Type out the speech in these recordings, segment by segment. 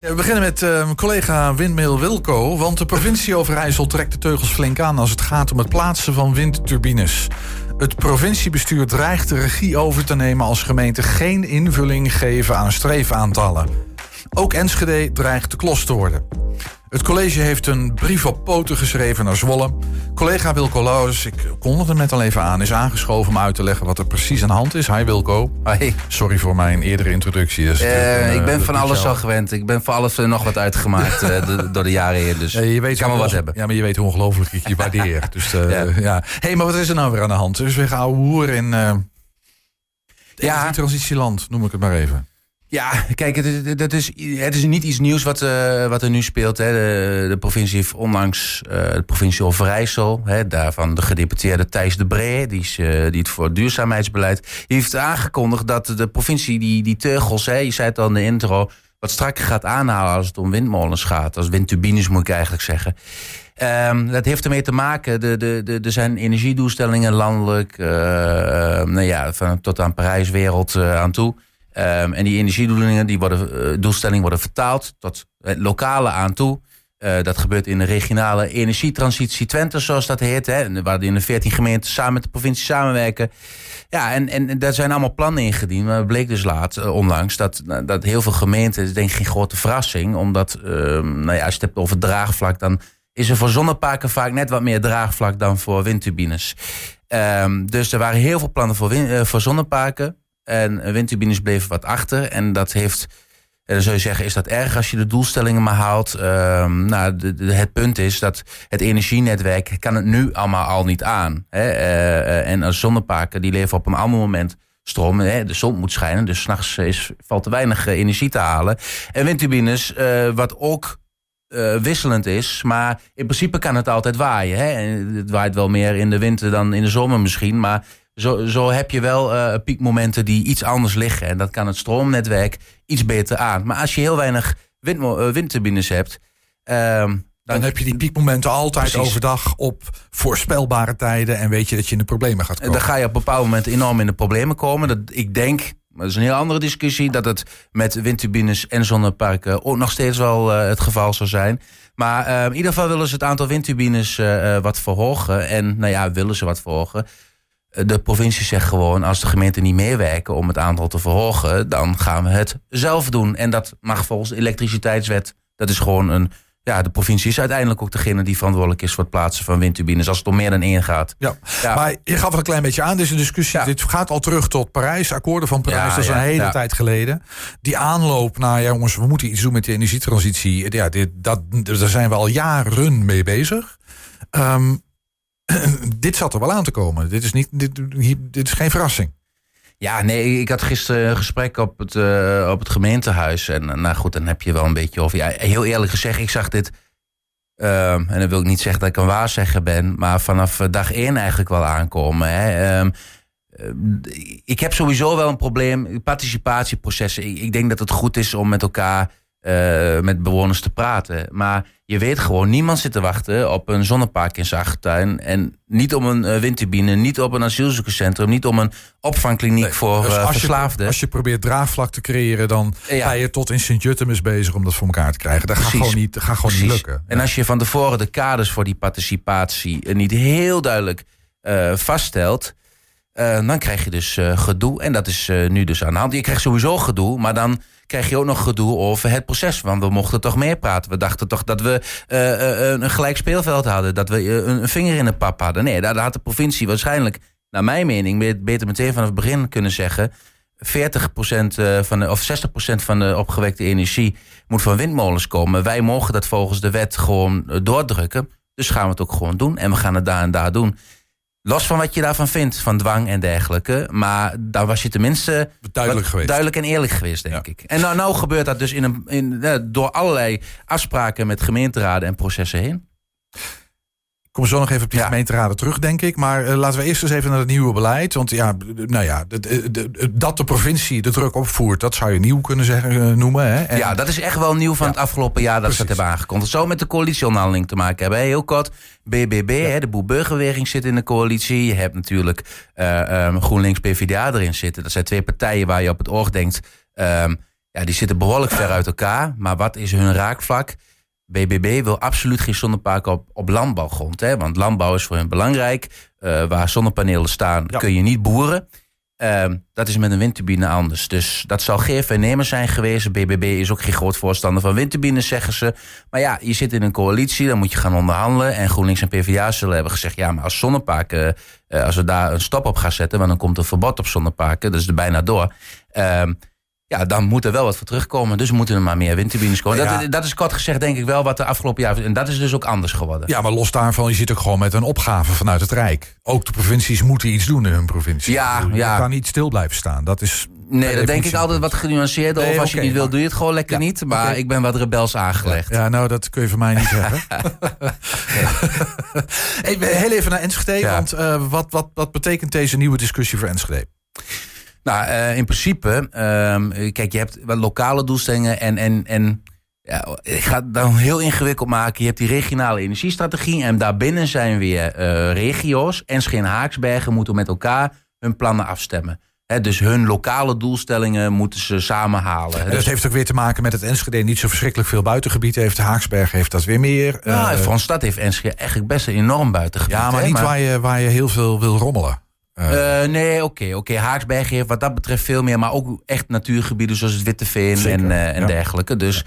we beginnen met uh, collega Windmill Wilco. Want de provincie Overijssel trekt de teugels flink aan als het gaat om het plaatsen van windturbines. Het provinciebestuur dreigt de regie over te nemen als gemeenten geen invulling geven aan streefaantallen. Ook Enschede dreigt te klos te worden. Het college heeft een brief op poten geschreven naar Zwolle. Collega Wilco Lauwers, ik kondigde hem net al even aan... is aangeschoven om uit te leggen wat er precies aan de hand is. Hi Wilco. Hi. Sorry voor mijn eerdere introductie. Dus uh, ik ben van alles al gewend. Ik ben voor alles nog wat uitgemaakt door de jaren heen. Dus je weet kan wel wat hebben. Ja, maar je weet hoe ongelooflijk ik je waardeer. dus ja. ja. hey, maar wat is er nou weer aan de hand? Dus weer oude hoer in... ja. transitieland, noem ik het maar even. Ja, kijk, het, het, is, het is niet iets nieuws wat, uh, wat er nu speelt. Hè. De, de provincie heeft onlangs, de provincie Overijssel, hè, daarvan de gedeputeerde Thijs de Bree, die, is, uh, die het voor het duurzaamheidsbeleid, heeft aangekondigd dat de provincie die, die teugels, hè, je zei het al in de intro, wat strakker gaat aanhalen als het om windmolens gaat. Als windturbines moet ik eigenlijk zeggen. Um, dat heeft ermee te maken, de, de, de, er zijn energiedoelstellingen landelijk, nou ja, van, tot aan Parijswereld aan toe. Um, en die energiedoelstellingen die worden, uh, doelstellingen worden vertaald tot het lokale aan toe. Uh, dat gebeurt in de regionale energietransitie Twente, zoals dat heet. Hè, waar in de 14 gemeenten samen met de provincie samenwerken. Ja, en, en daar zijn allemaal plannen ingediend. Maar bleek dus laat, onlangs, dat, dat heel veel gemeenten, dat is denk ik geen grote verrassing. Omdat, uh, nou ja, als je het hebt over draagvlak, dan is er voor zonneparken vaak net wat meer draagvlak dan voor windturbines. Um, dus er waren heel veel plannen voor, voor zonneparken. En windturbines bleven wat achter. En dat heeft, en dan zou je zeggen, is dat erg als je de doelstellingen maar haalt? Um, nou, de, het punt is dat het energienetwerk kan het nu allemaal al niet aan. Hè? Uh, en als zonneparken die leveren op een ander moment stroom. Hè? De zon moet schijnen, dus s'nachts valt te weinig energie te halen. En windturbines, wat ook wisselend is. Maar in principe kan het altijd waaien. Hè? En het waait wel meer in de winter dan in de zomer misschien. Maar zo, zo heb je wel uh, piekmomenten die iets anders liggen. En dat kan het stroomnetwerk iets beter aan. Maar als je heel weinig wind, uh, windturbines hebt. Uh, dan, dan, heb je die piekmomenten altijd precies. overdag op voorspelbare tijden. En weet je dat je in de problemen gaat komen. Dan ga je op bepaalde momenten enorm in de problemen komen. Dat, ik denk, maar dat is een heel andere discussie, dat het met windturbines en zonneparken ook nog steeds wel uh, het geval zou zijn. Maar uh, in ieder geval willen ze het aantal windturbines uh, wat verhogen. En nou ja, willen ze wat verhogen. De provincie zegt gewoon, als de gemeenten niet meewerken om het aantal te verhogen, dan gaan we het zelf doen. En dat mag volgens de elektriciteitswet. Dat is gewoon een. Ja, de provincie is uiteindelijk ook degene die verantwoordelijk is voor het plaatsen van windturbines. Als het om meer dan één gaat. Ja, ja. maar je gaf er een klein beetje aan. Deze discussie, ja. dit gaat al terug tot Parijs. Akkoorden van Parijs, ja, dat is een hele tijd geleden. Die aanloop naar, ja jongens, we moeten iets doen met de energietransitie. Ja, dit, dat, daar zijn we al jaren mee bezig. Um, dit zat er wel aan te komen. Dit is, niet, dit, dit is geen verrassing. Ja, nee, ik had gisteren een gesprek op het, uh, op het gemeentehuis. En nou goed, dan heb je wel een beetje over. Ja, heel eerlijk gezegd, ik zag dit. Uh, en dan wil ik niet zeggen dat ik een waarzegger ben, maar vanaf dag één eigenlijk wel aankomen. Hè. Uh, ik heb sowieso wel een probleem. Participatieprocessen. Ik denk dat het goed is om met elkaar uh, met bewoners te praten. Maar je weet gewoon, niemand zit te wachten op een zonnepark in zijn achtertuin. En niet om een uh, windturbine, niet op een asielzoekerscentrum, niet om een opvangkliniek nee, voor dus uh, als verslaafden. Je, als je probeert draagvlak te creëren, dan ja. ga je tot in Sint-Juttemus bezig om dat voor elkaar te krijgen. Dat gaat gewoon niet, gaat gewoon niet lukken. En als je van tevoren de kaders voor die participatie niet heel duidelijk vaststelt. dan krijg je dus gedoe. En dat is nu dus aan de hand. Je krijgt sowieso gedoe, maar dan krijg je ook nog gedoe over het proces. Want we mochten toch meer praten. We dachten toch dat we uh, uh, een gelijk speelveld hadden. Dat we uh, een vinger in de pap hadden. Nee, daar had de provincie waarschijnlijk, naar mijn mening, beter meteen vanaf het begin kunnen zeggen. 40% van de, of 60% van de opgewekte energie moet van windmolens komen. Wij mogen dat volgens de wet gewoon doordrukken. Dus gaan we het ook gewoon doen. En we gaan het daar en daar doen. Los van wat je daarvan vindt, van dwang en dergelijke. Maar daar was je tenminste duidelijk, geweest. duidelijk en eerlijk geweest, denk ja. ik. En nou, nou gebeurt dat dus in een, in, door allerlei afspraken met gemeenteraden en processen heen. Ik kom zo nog even op die ja. gemeenteraden terug, denk ik. Maar uh, laten we eerst eens even naar het nieuwe beleid. Want ja, nou ja, dat de provincie de druk opvoert, dat zou je nieuw kunnen zeggen, uh, noemen. Hè? En, ja, dat is echt wel nieuw van ja. het afgelopen jaar dat Precies. ze het hebben aangekondigd. Het zou met de coalitieonderhandeling te maken hebben. Heel kort, BBB, ja. hè, de Boerburgerweging zit in de coalitie. Je hebt natuurlijk uh, um, GroenLinks PvdA erin zitten. Dat zijn twee partijen waar je op het oog denkt... Um, ja, die zitten behoorlijk ver uit elkaar. Maar wat is hun raakvlak? BBB wil absoluut geen zonneparken op, op landbouwgrond. Hè? Want landbouw is voor hen belangrijk. Uh, waar zonnepanelen staan kun je niet boeren. Uh, dat is met een windturbine anders. Dus dat zal geen vernemer zijn geweest. BBB is ook geen groot voorstander van windturbines, zeggen ze. Maar ja, je zit in een coalitie, dan moet je gaan onderhandelen. En GroenLinks en PvdA zullen hebben gezegd... ja, maar als zonneparken, uh, als we daar een stop op gaan zetten... want dan komt een verbod op zonneparken, dat is er bijna door... Ja, dan moet er wel wat voor terugkomen. Dus moeten er maar meer windturbines komen. Dat, dat, is kort gezegd denk ik wel wat de afgelopen jaar... en dat is dus ook anders geworden. Ja, maar los daarvan, je zit ook gewoon met een opgave vanuit het Rijk. Ook de provincies moeten iets doen in hun provincie. Ja, je ja. kan niet stil blijven staan. Dat is... Nee, dat denk ik altijd wat genuanceerder. of als je niet wil, doe je het gewoon lekker niet. Maar ik ben wat rebels aangelegd. Ja, nou, dat kun je van mij niet zeggen. heel even naar Enschede. Want uh, wat, wat, wat betekent deze nieuwe discussie voor Enschede? Nou, uh, in principe, uh, kijk, je hebt wat lokale doelstellingen en, en, en ja, ik ga het dan heel ingewikkeld maken. Je hebt die regionale energiestrategie en daarbinnen zijn weer uh, regio's. Enschede en Haaksbergen moeten met elkaar hun plannen afstemmen. He, dus hun lokale doelstellingen moeten ze samenhalen. En dat heeft ook weer te maken met het Enschede niet zo verschrikkelijk veel buitengebied heeft. Haaksberg heeft dat weer meer. Ja, uh, stad heeft Enschede eigenlijk best een enorm buitengebied. Ja, maar niet maar... Waar, je, waar je heel veel wil rommelen. Uh, nee, oké. Okay, oké. Okay. Haaksberg heeft wat dat betreft veel meer, maar ook echt natuurgebieden zoals het Witteveen en, uh, en ja. dergelijke. Dus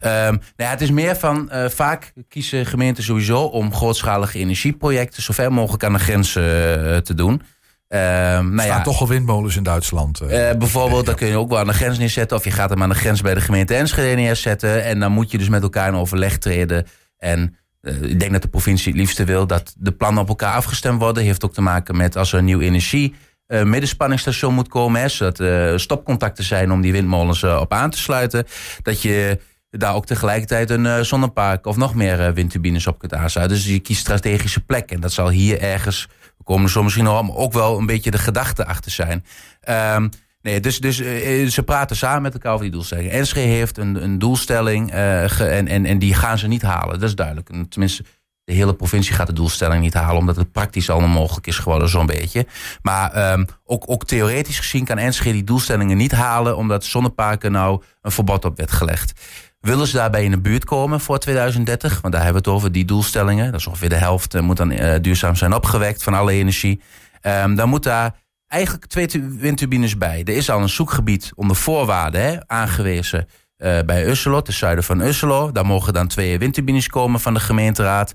um, nou ja, het is meer van uh, vaak kiezen gemeenten sowieso om grootschalige energieprojecten zo ver mogelijk aan de grens te doen. Um, nou er staan ja, toch al windmolens in Duitsland. bijvoorbeeld, dan kun je ook wel aan de grens neerzetten. Of je gaat hem aan de grens bij de gemeente Enschede neerzetten. En dan moet je dus met elkaar in overleg treden. En uh, ik denk dat de provincie het liefste wil dat de plannen op elkaar afgestemd worden. Heeft ook te maken met als er een nieuw energie uh, moet komen. Hè, zodat uh, stopcontacten zijn om die windmolens op aan te sluiten. Dat je daar ook tegelijkertijd een zonnepark of nog meer windturbines op kunt aansluiten. Dus je kiest strategische plekken. En dat zal hier ergens, we komen er zo misschien nog ook wel een beetje de gedachte achter zijn. Um, Nee, dus, dus uh, ze praten samen met elkaar over die doelstelling. Enschede heeft een, een doelstelling ge, en, en, en die gaan ze niet halen. Dat is duidelijk. En tenminste, de hele provincie gaat de doelstelling niet halen... omdat het praktisch al onmogelijk is geworden, zo'n beetje. Maar um, ook, ook theoretisch gezien kan Enschede die doelstellingen niet halen... omdat zonneparken nou een verbod op werd gelegd. Willen ze daarbij in de buurt komen voor 2030? Want daar hebben we het over, die doelstellingen. Dat is ongeveer de helft moet dan duurzaam zijn opgewekt van alle energie. Um, dan moet daar eigenlijk twee windturbines bij. Er is al een zoekgebied onder voorwaarden hè, aangewezen uh, bij Usselo, ten zuiden van Usselo. Daar mogen dan twee windturbines komen van de gemeenteraad.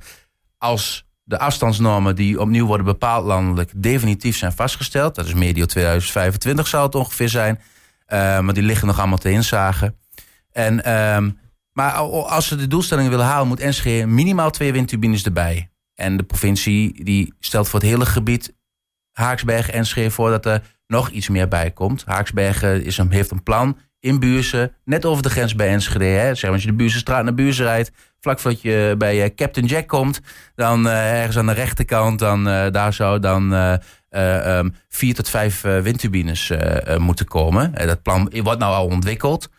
Als de afstandsnormen die opnieuw worden bepaald landelijk definitief zijn vastgesteld, dat is medio 2025 zal het ongeveer zijn, uh, maar die liggen nog allemaal te inzagen. En, uh, maar als ze de doelstellingen willen halen, moet Enschede minimaal twee windturbines erbij. En de provincie die stelt voor het hele gebied Haaksbergen en schreef voor dat er nog iets meer bij komt. Haaksbergen is een, heeft een plan in Buurse, net over de grens bij Enschede. Hè. Zeg, als je de Buurse naar Buurse rijdt, vlak voordat je bij uh, Captain Jack komt, dan uh, ergens aan de rechterkant, dan, daar zou dan um, vier tot vijf windturbines moeten komen. dat plan wordt nou al ontwikkeld.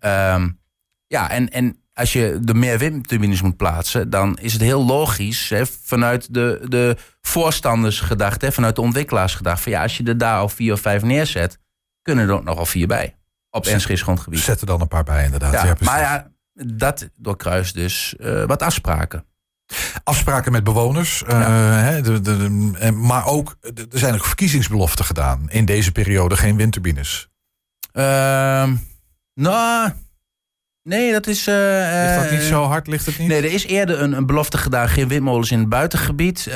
Um, ja, en, en als je er meer windturbines moet plaatsen, dan is het heel logisch hè, vanuit de, de voorstanders gedacht, hè, vanuit de ontwikkelaars gedacht. Van ja, als je er daar al vier of vijf neerzet, kunnen er ook nog al vier bij. Op Enschede's grondgebied. Zet er dan een paar bij, inderdaad. Ja, maar ja, dat doorkruist dus uh, wat afspraken. Afspraken met bewoners. Uh, de, de, de, maar ook, er zijn ook verkiezingsbeloften gedaan. In deze periode geen windturbines. Uh, nou, Nee, dat is... Uh, is dat niet zo hard? Ligt het niet? Nee, er is eerder een, een belofte gedaan. Geen windmolens in het buitengebied. Uh,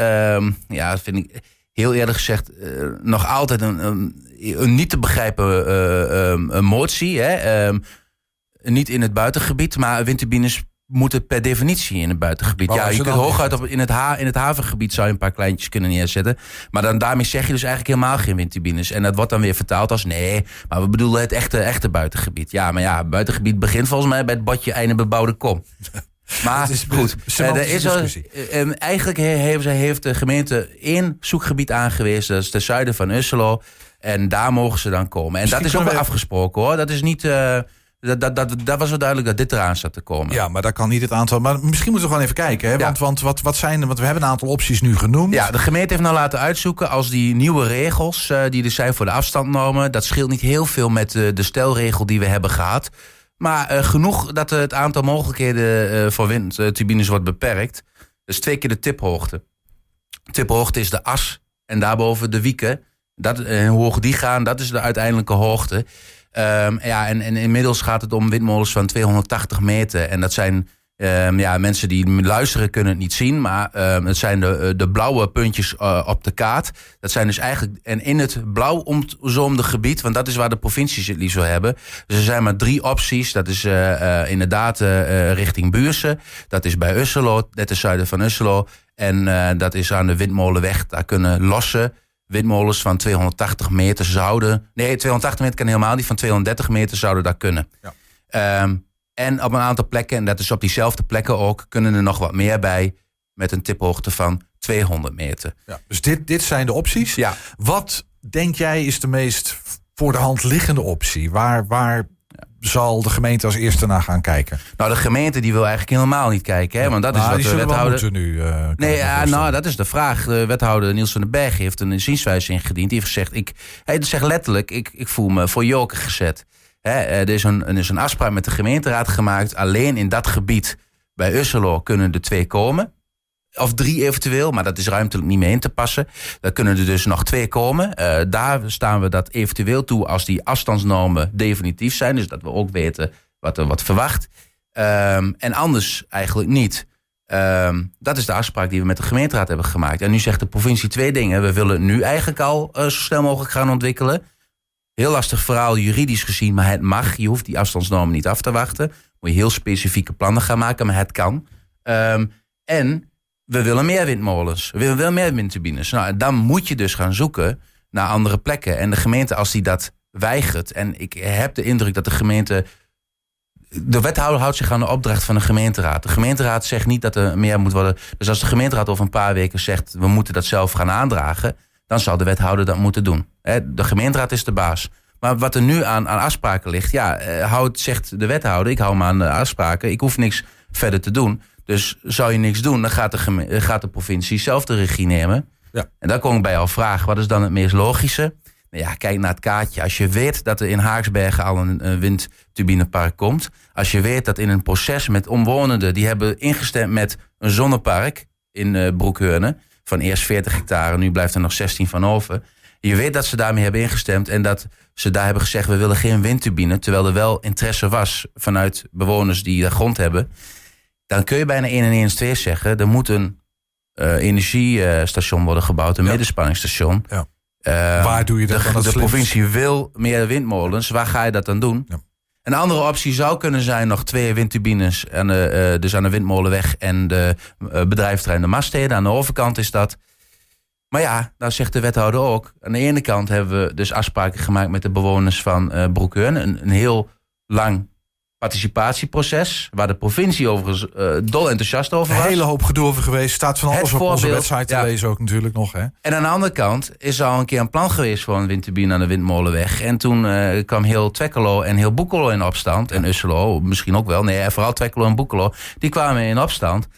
ja, dat vind ik heel eerlijk gezegd uh, nog altijd een, een, een, niet te begrijpen uh, een motie. Hè? Um, niet in het buitengebied, maar windturbines moeten per definitie in het buitengebied. Maar ja, je kunt hooguit op, in, het ha in het havengebied zou je een paar kleintjes kunnen neerzetten. Maar dan daarmee zeg je dus eigenlijk helemaal geen windturbines. En dat wordt dan weer vertaald als nee, maar we bedoelen het echte, echte buitengebied. Ja, maar ja, buitengebied begint volgens mij bij het badje einde bebouwde kom. Maar is goed, er is al, uh, eigenlijk heeft, heeft de gemeente één zoekgebied aangewezen. Dat is ten zuiden van Usselo. En daar mogen ze dan komen. En Misschien dat is ook wel afgesproken hoor. Dat is niet... Uh, dat, dat, dat, dat was wel duidelijk dat dit eraan zat te komen. Ja, maar dat kan niet het aantal. Maar misschien moeten we gewoon even kijken. Hè? Want, ja. want wat, wat zijn Want we hebben een aantal opties nu genoemd. Ja, de gemeente heeft nou laten uitzoeken als die nieuwe regels uh, die er zijn voor de afstandnormen. Dat scheelt niet heel veel met uh, de stelregel die we hebben gehad. Maar genoeg dat het aantal mogelijkheden voor windturbines wordt beperkt. Dus twee keer de tiphoogte. Tiphoogte is de as en daarboven de wieken. Dat, hoe hoog die gaan, dat is de uiteindelijke hoogte. Um, ja, en, inmiddels gaat het om windmolens van 280 meter. En dat zijn Um, ja, mensen die luisteren kunnen het niet zien, maar um, het zijn de, eh, de blauwe puntjes uh, op de kaart. Dat zijn dus eigenlijk, en in het blauw omzoomde gebied, want dat is waar de provincies het liefst wil hebben. Dus er zijn maar drie opties. Dat is uh, inderdaad richting Buurse, dat is bij Usselo, net is zuiden van Usselo. En dat is aan de Windmolenweg. Daar kunnen losse windmolens van 280 meter zouden. Nee, 280 meter kan helemaal niet, van 230 meter zouden daar kunnen. Ja. Um, en op een aantal plekken, en dat is op diezelfde plekken ook, kunnen er nog wat meer bij met een tiphoogte van 200 meter. Ja, dus dit, dit zijn de opties. Ja. Wat denk jij is de meest voor de hand liggende optie? Waar, waar zal de gemeente als eerste naar gaan kijken? Nou, de gemeente die wil eigenlijk helemaal niet kijken. Hè? Want dat is wat de wethouder. nu. Uh, nee, ja, nou, dat is de vraag. De wethouder Niels van den Berg heeft een zienswijze ingediend. Die heeft gezegd: ik, hij zegt letterlijk, ik, ik voel me voor joker gezet. Hè, eh, er, is een, er is een afspraak met de gemeenteraad gemaakt. Alleen in dat gebied bij Usselo kunnen er twee komen. Of drie eventueel, maar dat is ruimtelijk niet mee in te passen. Dan kunnen er dus nog twee komen. Uh, daar staan we dat eventueel toe als die afstandsnormen definitief zijn. Dus dat we ook weten wat er wat verwacht. Um, en anders eigenlijk niet. Um, dat is de afspraak die we met de gemeenteraad hebben gemaakt. En nu zegt de provincie twee dingen. We willen nu eigenlijk al uh, zo snel mogelijk gaan ontwikkelen. Heel lastig verhaal juridisch gezien, maar het mag. Je hoeft die afstandsnormen niet af te wachten. Moet je heel specifieke plannen gaan maken, maar het kan. Um, en we willen meer windmolens. We willen meer windturbines. Nou, dan moet je dus gaan zoeken naar andere plekken. En de gemeente, als die dat weigert... en ik heb de indruk dat de gemeente... De wethouder houdt zich aan de opdracht van de gemeenteraad. De gemeenteraad zegt niet dat er meer moet worden. Dus als de gemeenteraad over een paar weken zegt... we moeten dat zelf gaan aandragen dan zal de wethouder dat moeten doen. De gemeenteraad is de baas. Maar wat er nu aan, aan afspraken ligt, ja, eh, zegt de wethouder, ik hou me aan de afspraken, ik hoef niks verder te doen. Dus zou je niks doen, dan gaat de, eh, gaat de provincie zelf de regie nemen. Ja. En dan kom ik bij jouw vraag, wat is dan het meest logische? Nou ja, kijk naar het kaartje. Als je weet dat er in Haaksbergen al een, een windturbinepark komt. Als je weet dat in een proces met omwonenden, die hebben ingestemd met een zonnepark in uh, Broekheurne van eerst 40 hectare, nu blijft er nog 16 van over. Je weet dat ze daarmee hebben ingestemd en dat ze daar hebben gezegd: we willen geen windturbine. Terwijl er wel interesse was vanuit bewoners die de grond hebben. Dan kun je bijna 1 en 1 is 2 zeggen: er moet een uh, energiestation worden gebouwd, een ja. middenspanningsstation. Ja. Uh, Waar doe je dat? De, de provincie wil meer windmolens. Waar ga je dat dan doen? Ja. Een andere optie zou kunnen zijn nog twee windturbines. De, uh, dus aan de Windmolenweg en de uh, bedrijfterrein de Mastheden. Aan de overkant is dat. Maar ja, dan zegt de wethouder ook. Aan de ene kant hebben we dus afspraken gemaakt met de bewoners van uh, een heel lang participatieproces. Waar de provincie overigens uh, dol enthousiast over was. Een hele hoop gedoe over geweest. Staat van alles op onze website te ja. lezen ook natuurlijk nog. Hè? En aan de andere kant is er al een keer een plan geweest voor een windturbine aan de Windmolenweg. En toen uh, kwam heel Twekkelo en heel Boekelo in opstand. En Usselo misschien ook wel. Nee, vooral Twekkelo en Boekelo. Die kwamen in opstand.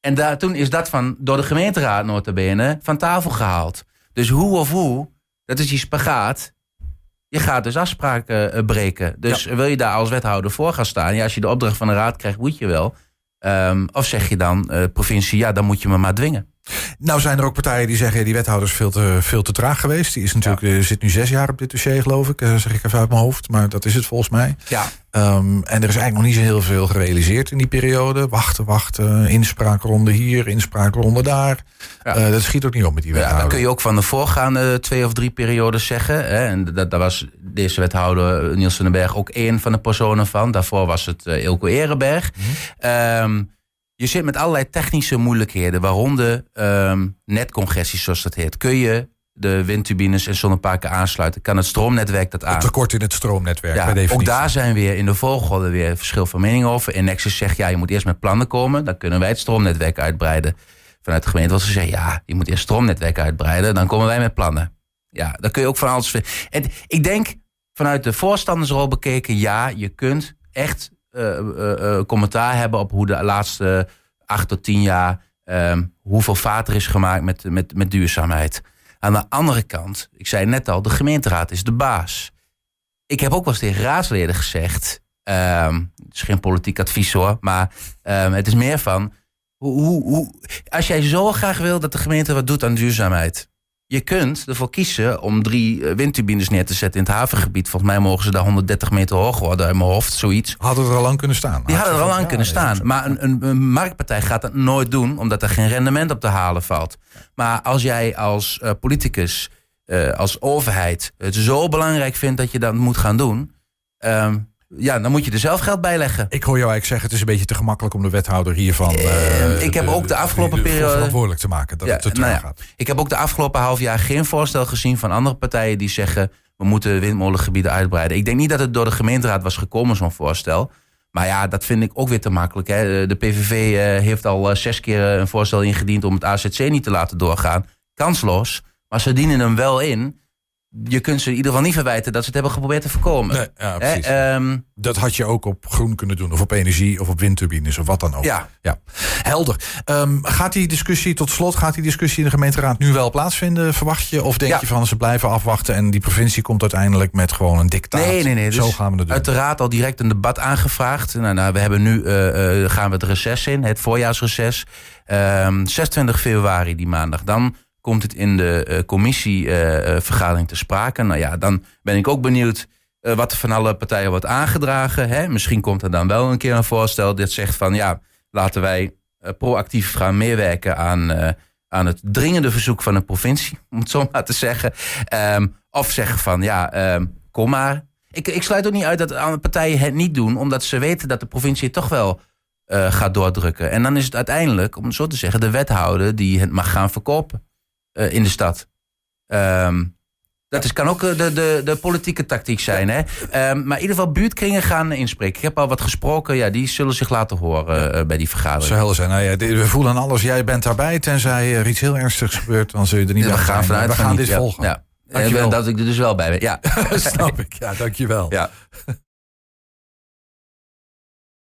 En daar, toen is dat van, door de gemeenteraad notabene van tafel gehaald. Dus hoe of hoe, dat is die spagaat je gaat dus afspraken uh, breken. Dus wil je daar als wethouder voor gaan staan? Ja, als je de opdracht van de raad krijgt, moet je wel. Um, of zeg je dan, uh, provincie, ja, dan moet je me maar dwingen. Nou zijn er ook partijen die zeggen... die wethouder is veel te, veel te traag geweest. Die is natuurlijk, ja. zit nu zes jaar op dit dossier, geloof ik. Uh, zeg ik even uit mijn hoofd. Maar dat is het volgens mij. Ja. Um, en er is eigenlijk nog niet zo heel veel gerealiseerd in die periode. Wachten, wachten. Inspraakronde hier, inspraakronde daar. Ja. Uh, dat schiet ook niet op met die wethouder. Ja, dan kun je ook van de voorgaande twee of drie periodes zeggen. Hè, en dat, daar was deze wethouder Niels van den Berg ook één van de personen van. Daarvoor was het Ilko Ehrenberg. Mm -hmm. um, je zit met allerlei technische moeilijkheden, waaronder um, netcongestie, zoals dat heet. Kun je de windturbines en zonneparken aansluiten? Kan het stroomnetwerk dat aan? Het tekort in het stroomnetwerk, ja, bij. Ook daar zijn weer in de volgorde weer verschil van mening over. En Nexus zegt, ja, je moet eerst met plannen komen. Dan kunnen wij het stroomnetwerk uitbreiden. Vanuit de gemeente was ze zeggen, ja, je moet eerst het stroomnetwerk uitbreiden. Dan komen wij met plannen. Ja, dan kun je ook van alles... En ik denk, vanuit de voorstandersrol bekeken, ja, je kunt echt commentaar hebben op hoe de laatste acht tot tien jaar um, hoeveel vaat er is gemaakt met, met, met duurzaamheid. Aan de andere kant, ik zei net al, de gemeenteraad is de baas. Ik heb ook wel eens tegen raadsleden gezegd. Ehm, het is geen politiek advies hoor, maar ehm, het is meer van... Hoe, hoe, als jij zo graag wil dat de gemeente wat doet aan duurzaamheid... Je kunt ervoor kiezen om drie eh, windturbines neer te zetten in het havengebied. Volgens mij mogen ze daar 130 meter hoog worden in mijn hoofd, zoiets. Hadden er al lang kunnen staan. Die hadden er al lang kunnen staan. Maar een, een, een, marktpartij gaat dat nooit doen, omdat er geen rendement op te halen valt. Maar als jij als uh, politicus, uh, als overheid, het zo belangrijk vindt dat je dat moet gaan doen. Um, ja, dan moet je er zelf geld bij leggen. Ik hoor jou eigenlijk zeggen, het is een beetje te gemakkelijk om de wethouder hiervan... Uh, ik heb de, ook de afgelopen periode... verantwoordelijk te maken, dat ja, het te nou ja, gaat. Ik heb ook de afgelopen half jaar geen voorstel gezien van andere partijen die zeggen... we moeten windmolengebieden uitbreiden. Ik denk niet dat het door de gemeenteraad was gekomen, zo'n voorstel. Maar ja, dat vind ik ook weer te makkelijk. Hè. De PVV uh, heeft al zes keer een voorstel ingediend om het AZC niet te laten doorgaan. Kansloos. Maar ze dienen hem wel in je kunt ze in ieder geval niet verwijten dat ze het hebben geprobeerd te voorkomen. Nee, ja, precies. Hè, um, dat had je ook op groen kunnen doen, of op energie, of op windturbines, of wat dan ook. Ja. ja. Helder. Um, gaat die discussie tot slot, gaat die discussie in de gemeenteraad nu wel plaatsvinden, verwacht je? Of denk Ja. je van ze blijven afwachten en die provincie komt uiteindelijk met gewoon een dictaat? Nee, nee, nee. Zo Dus gaan we het doen. Uit de raad al direct een debat aangevraagd. Nou, nou, we hebben nu, eh, eh, gaan we het reces in, het voorjaarsreces. Ehm 26 februari, die maandag. Dan komt het in de eh, commissievergadering te sprake. Nou ja, dan ben ik ook benieuwd eh, wat er van alle partijen wordt aangedragen. Hè? Misschien komt er dan wel een keer een voorstel dat zegt van ja, laten wij eh, proactief gaan meewerken aan, eh, aan het dringende verzoek van de provincie, om het zo maar te zeggen. Ehm, of zeggen van ja, ehm, kom maar. Ik, ik sluit ook niet uit dat andere partijen het niet doen, omdat ze weten dat de provincie het toch wel eh, gaat doordrukken. En dan is het uiteindelijk, om het zo te zeggen, de wethouder die het mag gaan verkopen eh, in de stad. Ehm, dat is, kan ook eh, de, de, de politieke tactiek zijn. Hè? Ehm, maar in ieder geval buurtkringen gaan inspreken. Ik heb al wat gesproken. Ja, die zullen zich laten horen eh, bij die Zo vergadering. zijn. Nou ja, we voelen aan alles. Jij bent daarbij. Tenzij er iets heel ernstigs gebeurt, dan zul je er niet bij gaan vanuit We gaan dit volgen. Ja. Dankjewel. Dat ik er dus wel bij ben. Ja. Snap ik. Ja, dankjewel. ja.